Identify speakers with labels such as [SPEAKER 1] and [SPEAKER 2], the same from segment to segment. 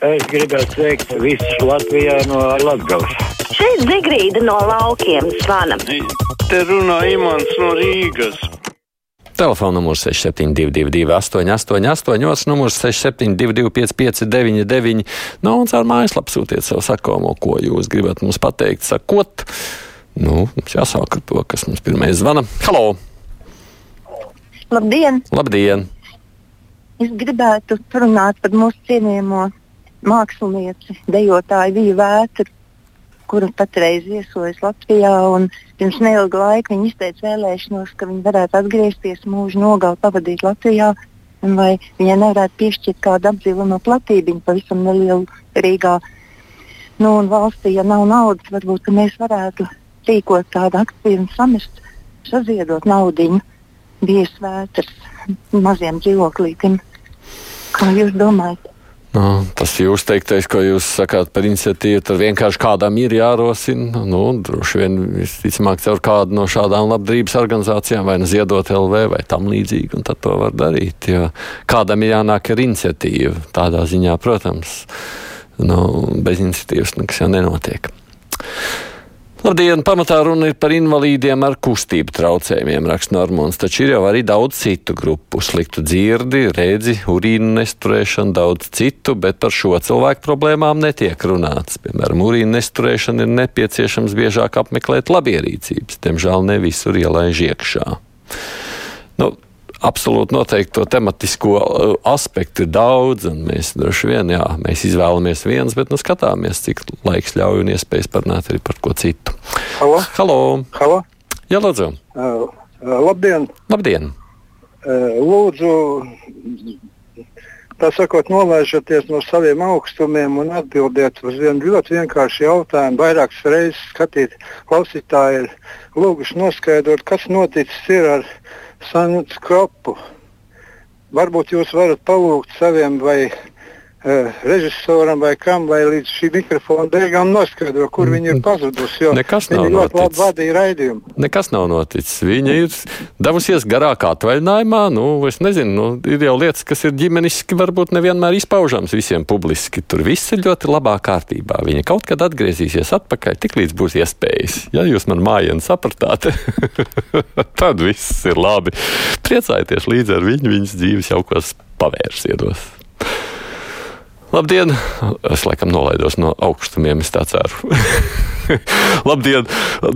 [SPEAKER 1] Es gribētu sveikt visus Latvijā no Latgales.
[SPEAKER 2] Šeit Zigrīda no laukiem zvana.
[SPEAKER 3] Te runā Imants no Rīgas.
[SPEAKER 4] Telefona numurs 6722, 888, otrs numurs 672, 559, nu, un caur mājaslapu sūtiet savu sakāmo, ko jūs gribat mums pateikt, sakot. Nu, mums jāsāk ar to, kas mums pirmais zvana. Halo!
[SPEAKER 5] Labdien!
[SPEAKER 4] Labdien!
[SPEAKER 5] Es gribētu runāt par mūsu cienījamo mākslinieci, dejotāju Viju Vētru, kura patreiz viesojas Latvijā. Pirms neilga laika viņa izteica vēlēšanos, ka viņa varētu atgriezties mūža nogali pavadīt Latvijā. Vai viņai nevarētu piešķirt kādu apdzīvojumu platību, pavisam nelielu Rīgā. Nu, un valstī, ja nav naudas, varbūt mēs varētu rīkot tādu akciju un samest, saziedot naudu viesvētras maziem dzīvoklītiem. Kā jūs domājat?
[SPEAKER 4] Nu, tas jūs teiktais, ko jūs sakāt par iniciatīvu, tad vienkārši kādam ir jārosina. Nu, droši vien visticamāk caur kādu no šādām labdarības organizācijām, vai nu ziedot LV vai tam līdzīgi, un tad to var darīt. Jo kādam ir jānāk ar iniciatīvu. Tādā ziņā, protams, nu, bez iniciatīvas nekas jau nenotiek. Labdien! Pamatā runa ir par invalīdiem ar kustību traucējumiem, raksta Normons, taču ir jau arī daudz citu grupu - sliktu dzirdi, redzi, urīnu nesturēšanu, daudz citu, bet par šo cilvēku problēmām netiek runāts. Piemēram, urīnu nesturēšana ir nepieciešams biežāk apmeklēt labierīcības, diemžēl ne visur ielaiž iekšā. Nu, absolūti noteikti to tematisko uh, aspektu ir daudz, un mēs droši vien, jā, mēs izvēlamies viens, bet nu skatāmies, cik laiks ļauj un iespējas parunāt arī par ko citu.
[SPEAKER 6] Halo?
[SPEAKER 4] Halo!
[SPEAKER 6] Halo?
[SPEAKER 4] Jā, lūdzu!
[SPEAKER 6] Uh, labdien!
[SPEAKER 4] Labdien!
[SPEAKER 6] Uh, lūdzu, tā sakot, nolaižoties no saviem augstumiem un atbildiet uz vienu ļoti vienkāršu jautājumu. Vairākas reizes skatīt, klausītāji ir lūguši noskaidrot, kas noticis ir ar Sanits Kropu. Varbūt jūs varat palūgt saviem vai režisoram vai kam, vai līdz šī mikrofona beigām noskaidro, kur viņa ir pazudusi.
[SPEAKER 4] Nekas nav noticis.
[SPEAKER 6] vadīja raidījumu.
[SPEAKER 4] Nekas nav noticis. Viņa ir devusies garākā atvaļinājumā. Nu, es nezinu, nu, ir jau lietas, kas ir ģimeniski, varbūt nevienmēr izpaužams visiem publiski. Tur viss ir ļoti labā kārtībā. Viņa kaut kad atgriezīsies atpakaļ, tik līdz būs iespējas. Ja jūs man mājienu sapratāt, tad viss ir labi. Priecājieties līdzi ar viņu, viņas dzīves jau kaut kas pavērsienos. Labdien! Es laikam nolaidos no augstumiem, es tā ceru. Labdien!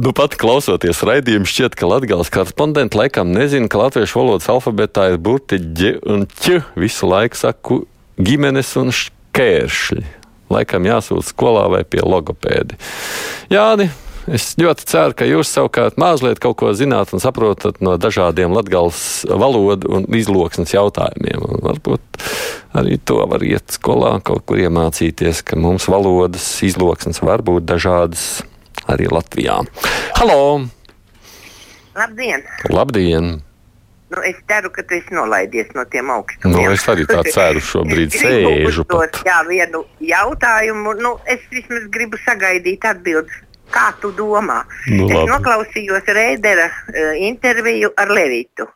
[SPEAKER 4] Nu, pat klausoties raidījumu, šķiet, ka Latvijas korespondenti laikam nezina, ka latviešu valodas alfabētā ir burti ģi un ķi. Visu laiku saku ģimenes un šķēršļi. Laikam jāsūta skolā vai pie logopēdi. Jāni, es ļoti ceru, ka jūs savukārt mazliet kaut ko zināt un saprotat no dažādiem latgals valodu un izloksnes jautājumiem. Un varbūt arī to var iet skolā, kaut kur iemācīties, ka mums valodas izloksnes var būt dažādas arī Latvijā. Halo!
[SPEAKER 7] Labdien!
[SPEAKER 4] Labdien!
[SPEAKER 7] Nu, es ceru, ka tu esi nolaidies no tiem augstumiem.
[SPEAKER 4] Nu, es arī tā ceru šobrīd sēžu
[SPEAKER 7] uzdot. Jā, vienu jautājumu. Nu, es vismaz gribu sagaidīt atbildes. Kā tu domā?
[SPEAKER 4] Nu,
[SPEAKER 7] es
[SPEAKER 4] labi.
[SPEAKER 7] noklausījos Rēdera uh, interviju ar Levitu.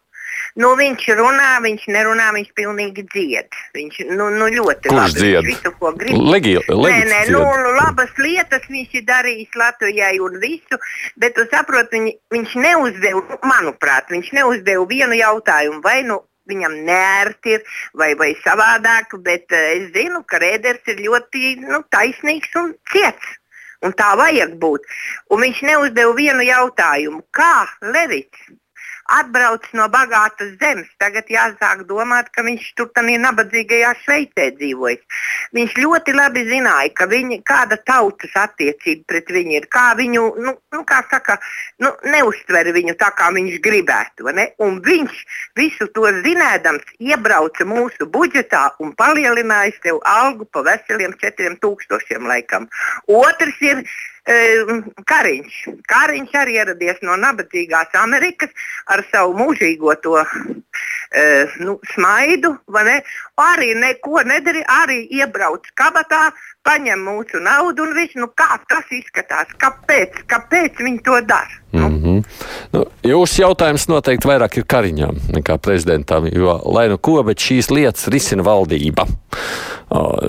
[SPEAKER 7] Nu, viņš runā, viņš nerunā, viņš pilnīgi dzied. Viņš nu, nu, ļoti
[SPEAKER 4] Kurš
[SPEAKER 7] labi.
[SPEAKER 4] dzied?
[SPEAKER 7] Visu, ko grib.
[SPEAKER 4] Legi-
[SPEAKER 7] nē,
[SPEAKER 4] Legits
[SPEAKER 7] nē,
[SPEAKER 4] dzied.
[SPEAKER 7] nu, nu, labas lietas viņš ir darījis Latvijai un visu, bet tu saproti, viņ, viņš neuzdeva, manuprāt, viņš neuzdeva vienu jautājumu. Vai nu viņam nērti ir, vai, vai savādāk, bet uh, es zinu, ka Rēders ir ļoti nu, taisnīgs un ciets. Un tā vajag būt. Un viņš neuzdeva vienu jautājumu. Kā Levits atbrauc no bagātas zemes? Tagad jāsāk domāt, ka viņš tur tādā nabadzīgajā Šveicē dzīvojas. Viņš ļoti labi zināja, viņi, kāda tautas attiecība pret viņu ir. Kā viņu, nu, nu, kā saka, nu, neuztver viņu tā, kā viņš gribētu. viņš visu to zinādams, iebrauca mūsu budžetā un palielināja sev algu pa veseliem 4000 laikam. Otrs ir Kariņš. Kariņš arī ieradies no nabadzīgās Amerikas ar savu mūžīgo to uh, nu, smaidu. ne? Arī neko nedarīja, arī iebrauc kabatā, paņem mūsu naudu un viss. Nu, kā tas izskatās? Kāpēc, kāpēc viņi to dara?
[SPEAKER 4] Mm -hmm. nu, jūsu jautājums noteikti vairāk ir Kariņam nekā prezidentam, jo lai nu ko, bet šīs lietas risina valdība. O,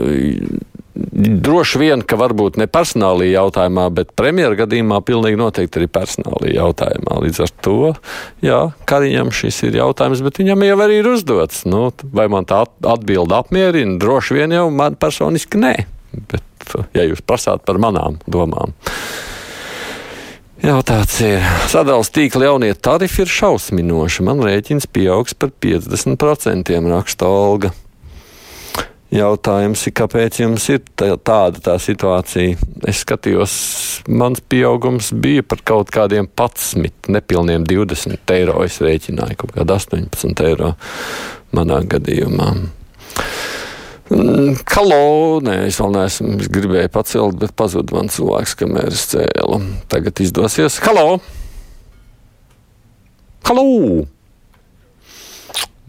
[SPEAKER 4] droši vien, ka varbūt ne personālī jautājumā, bet premjera gadījumā pilnīgi noteikti arī personālī jautājumā. Līdz ar to, jā, Kariņam šis ir jautājums, bet viņam jau arī ir uzdots. Nu, vai man tā atbilde apmierina? Droši vien jau man personiski nē. Bet, ja jūs prasāt par manām domām. Jā, tāds ir. Sadalījums tīkla jaunie tarifi ir šausminoši. Man rēķins pieaugs par 50%, raksta Olga. Jautājums ir, kāpēc jums ir tā, tāda tā situācija? Es skatījos, mans pieaugums bija par kaut kādiem 11, nepilniem 20 eiro. Es rēķināju kaut kādu 18 eiro manā gadījumā. Mm, halo, nē, es vēl neesmu, es gribēju pacelt, bet pazuda man cilvēks, kamēr es cēlu. Tagad izdosies. Halo! Halo!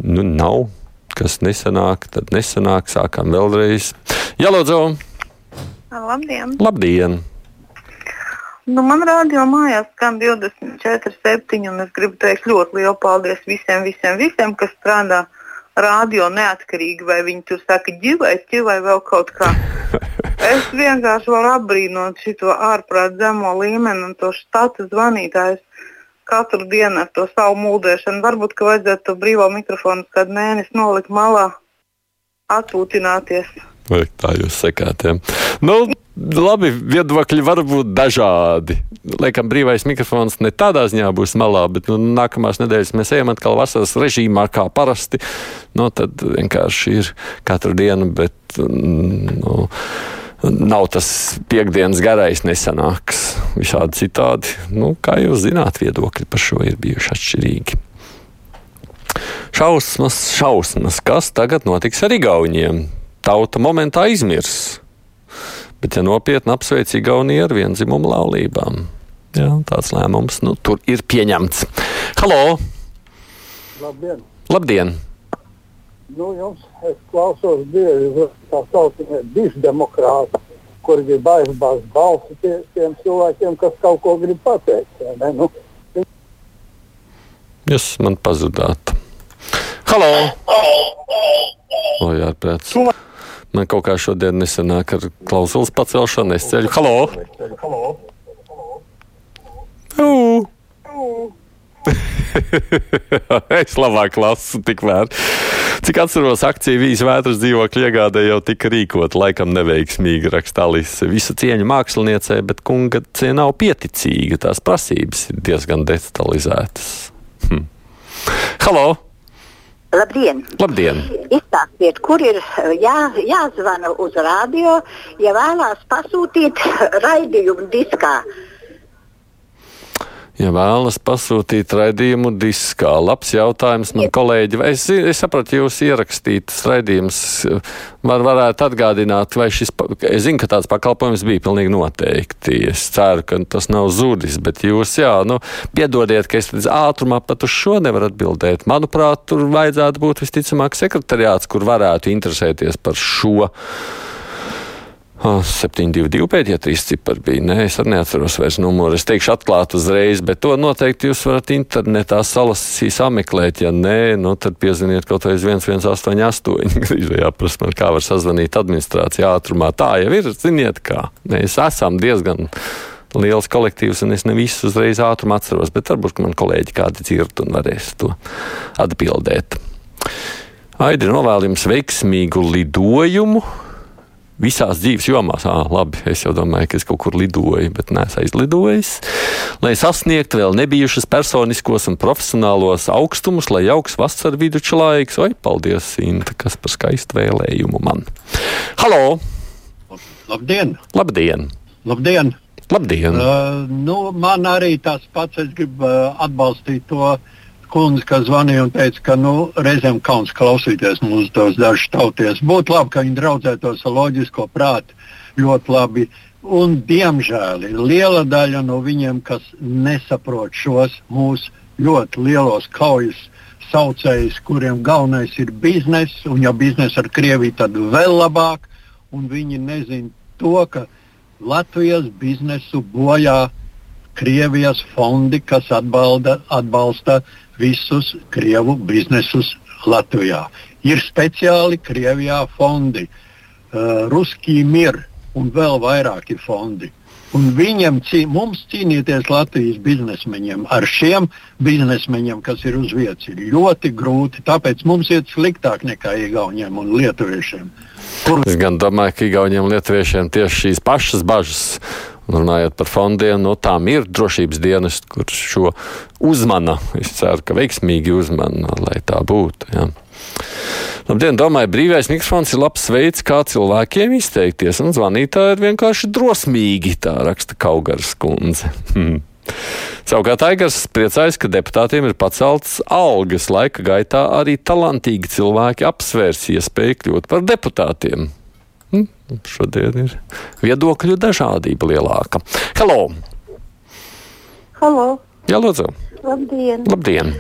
[SPEAKER 4] Nu, nav kas nesanāk, tad nesanāk. Sākam vēlreiz. Jā, lūdzu!
[SPEAKER 8] Labdien!
[SPEAKER 4] Labdien.
[SPEAKER 8] Nu, man rādio mājās skan 24, 7, un es gribu teikt ļoti lielu paldies visiem, visiem, visiem, kas strādā rādio neatkarīgi, vai viņi tur saka ģivai, ķivai vēl kaut kā. Es vienkārši varu apbrīnot šo ārprāt zemo līmeni un to štatu zvanītājus katru dienu ar to savu mūldēšanu. Varbūt, ka vajadzētu to brīvo mikrofonu kādu mēnesi nolikt malā, atpūtināties.
[SPEAKER 4] Vai tā jūs sakāt? Ja? Nu, labi, viedokļi var būt dažādi. Liekam, brīvais mikrofons ne tādā ziņā būs malā, bet nu, nākamās nedēļas mēs ejam atkal vasaras režīmā kā parasti. Nu, tad vienkārši ir katru dienu, bet. Nu, nav tas piekdienas garais nesanāks. Visādi citādi, nu, kā jūs zināt, viedokļi par šo ir bijuši atšķirīgi. Šausmas, šausmas, kas tagad notiks ar Igauniem? Tauta momentā izmirs. Bet, ja nopietni apsveic Igauniju ar vienzimumu laulībām, jā, tāds lēmums nu, tur ir pieņemts. Halo!
[SPEAKER 6] Labdien!
[SPEAKER 4] Labdien!
[SPEAKER 6] Nu, jums es klausos bieži tā saucamie dišdemokrāti, kuri grib aizbāzt balsi tie, tiem cilvēkiem, kas kaut ko grib pateikt. Nu,
[SPEAKER 4] Jūs man pazudāt. Halo! O, jā, prāts. Man kaut kā šodien nesanāk ar klausulas pacelšanu. Es ceļu. Halo! Halo! es labāk lasu tikmēr. Cik atceros, akcija Vīzes vētras dzīvokļu iegādē jau tika rīkota, laikam neveiksmīgi raksta Alise. Visa cieņa māksliniecei, bet kunga ciena nav pieticīga. Tās prasības ir diezgan detalizētas. Hm. Halo!
[SPEAKER 9] Labdien!
[SPEAKER 4] Labdien.
[SPEAKER 9] Izstāstiet, kur ir jā, jāzvana uz rādio, ja vēlās pasūtīt raidījumu diskā.
[SPEAKER 4] Ja vēlas pasūtīt raidījumu diskā, labs jautājums man kolēģi. Es, es sapratu, jūs ierakstītas raidījums. Man varētu atgādināt, vai šis, es zinu, ka tāds pakalpojums bija pilnīgi noteikti. Es ceru, ka tas nav zudis, bet jūs, jā, nu, piedodiet, ka es līdz ātrumā pat uz šo nevaru atbildēt. Manuprāt, tur vajadzētu būt visticamāk sekretariāts, kur varētu interesēties par šo 722 pēdējie trīs cipari bija. Nē, es arī neatceros vairs numuru. Es teikšu atklāt uzreiz, bet to noteikti jūs varat internetā salasīt, sameklēt. Ja nē, nu, tad piezvaniet kaut vai uz 1188. Grīžā jāprasa man, kā var sazvanīt administrācijā ātrumā. Tā jau ir, ziniet kā. Mēs esam diezgan liels kolektīvs, un es ne visus uzreiz ātrumā atceros, bet varbūt man kolēģi kādi dzird un varēs to atbildēt. Aidi novēl jums veiksmīgu lidojumu! Visās dzīves jomās. Ah, labi, es jau domāju, ka es kaut kur lidoju, bet neesmu aizlidojis. Lai sasniegtu vēl nebijušas personiskos un profesionālos augstumus, lai jauks vasaras viduča laiks. Oi, paldies, Inta, kas par skaistu vēlējumu man. Halo!
[SPEAKER 10] Labdien!
[SPEAKER 4] Labdien!
[SPEAKER 10] Labdien!
[SPEAKER 4] Labdien.
[SPEAKER 10] Uh, nu, man arī tas pats, es gribu uh, atbalstīt to uh, kundze, kas zvanīja un teica, ka nu, reizēm kauns klausīties mūsu tos dažus tauties. Būtu labi, ka viņi draudzētos ar loģisko prātu ļoti labi. Un, diemžēl ir liela daļa no viņiem, kas nesaprot šos mūsu ļoti lielos kaujas saucējus, kuriem galvenais ir bizness, un ja biznesa ar Krieviju, tad vēl labāk. Viņi nezina to, ka Latvijas biznesu bojā Krievijas fondi, kas atbalda, atbalsta visus Krievu biznesus Latvijā. Ir speciāli Krievijā fondi. uh, Ruskī mir un vēl vairāki fondi. Un viņam, cī, mums cīnīties Latvijas biznesmeņiem, ar šiem biznesmeņiem, kas ir uz vietas, ir ļoti grūti. Tāpēc mums iet sliktāk nekā Igauniem un Lietuviešiem.
[SPEAKER 4] Kur... Es gan domāju, ka Igauniem un Lietuviešiem tieši šīs pašas bažas. Runājot par fondiem, no tām ir drošības dienas, kurš šo uzmana. Es ceru, ka veiksmīgi uzmana, lai tā būtu. Ja. Labdien, domāju, brīvais mikrofons ir labs veids, kā cilvēkiem izteikties, un zvanītāji ir vienkārši drosmīgi, tā raksta Kaugaras kundze. Hmm. Savukārt Aigars priecājas, ka deputātiem ir paceltas algas. Laika gaitā arī talantīgi cilvēki apsvērs iespēju kļūt par deputātiem. Hm? Šodien ir viedokļu dažādība lielāka. Hello!
[SPEAKER 11] Halo!
[SPEAKER 4] Jā, lūdzu!
[SPEAKER 11] Labdien!
[SPEAKER 4] Labdien.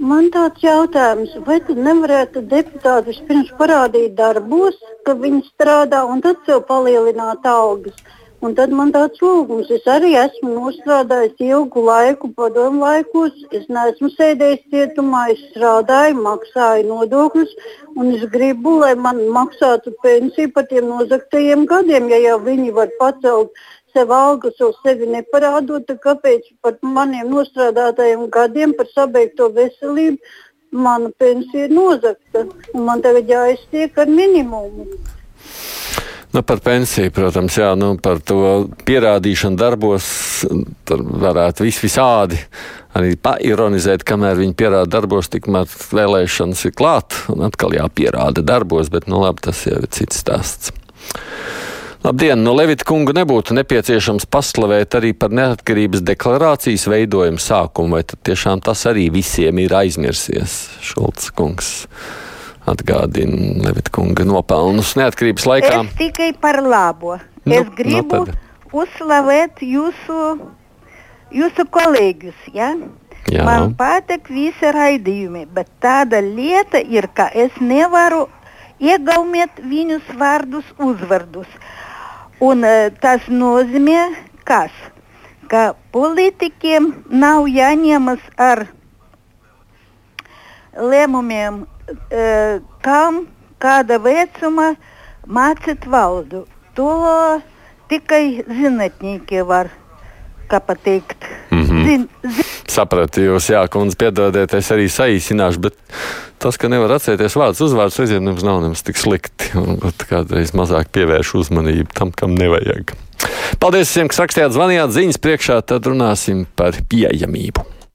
[SPEAKER 11] Man tāds jautājums, vai tad nevarētu deputāti vispirms parādīt darbos, ka viņi strādā, un tad sev palielināt algas? Un tad man tāds lūgums, es arī esmu nostrādājis ilgu laiku, padomu laikos. Es neesmu sēdējis cietumā, es strādāju, maksāju nodokļus, un es gribu, lai man maksātu pensiju par tiem nozagtajiem gadiem, ja jau viņi var pacelt sev algas uz sevi neparādot, tad kāpēc par maniem nostrādātajiem gadiem, par sabeigto veselību, mana pensija ir nozagta, un man tagad jāiztiek ar minimumu.
[SPEAKER 4] Nu, par pensiju, protams, jā, nu, par to pierādīšanu darbos varētu vis visādi arī paironizēt, kamēr viņi pierāda darbos, tikmēr vēlēšanas ir klāt un atkal jāpierāda darbos, bet, nu, labi, tas jau ir cits stāsts. Labdien! No Levita kunga nebūtu nepieciešams paslavēt arī par neatkarības deklarācijas veidojumu sākumu, vai tad tiešām tas arī visiem ir aizmirsies, Šulcs kungs? Atgādina Levita kunga nopelnus neatkarības laikā.
[SPEAKER 12] Es tikai par labo. Nu, es gribu nu uzslavēt jūsu, jūsu kolēģus. Ja? Jā. Man patīk visi raidījumi, bet tāda lieta ir, ka es nevaru iegaumēt viņus vārdus, uzvārdus. Un uh, tas nozīmē, kas? ka politikiem nav jāņemas ar lēmumiem e, kam, kāda vecuma mācīt valodu. To tikai zinātnieki var pateikt.
[SPEAKER 4] Mm -hmm. zin, zin... Sapratu jūs, jā, kundze, piedodiet, es arī saīsināšu, bet tas, ka nevar atcerēties vārdus uzvārdus, reizēm nemaz nav nemaz tik slikti. Un kādreiz mazāk pievērš uzmanību tam, kam nevajag. Paldies visiem, kas rakstījāt, zvanījāt ziņas priekšā, tad runāsim par pieejamību.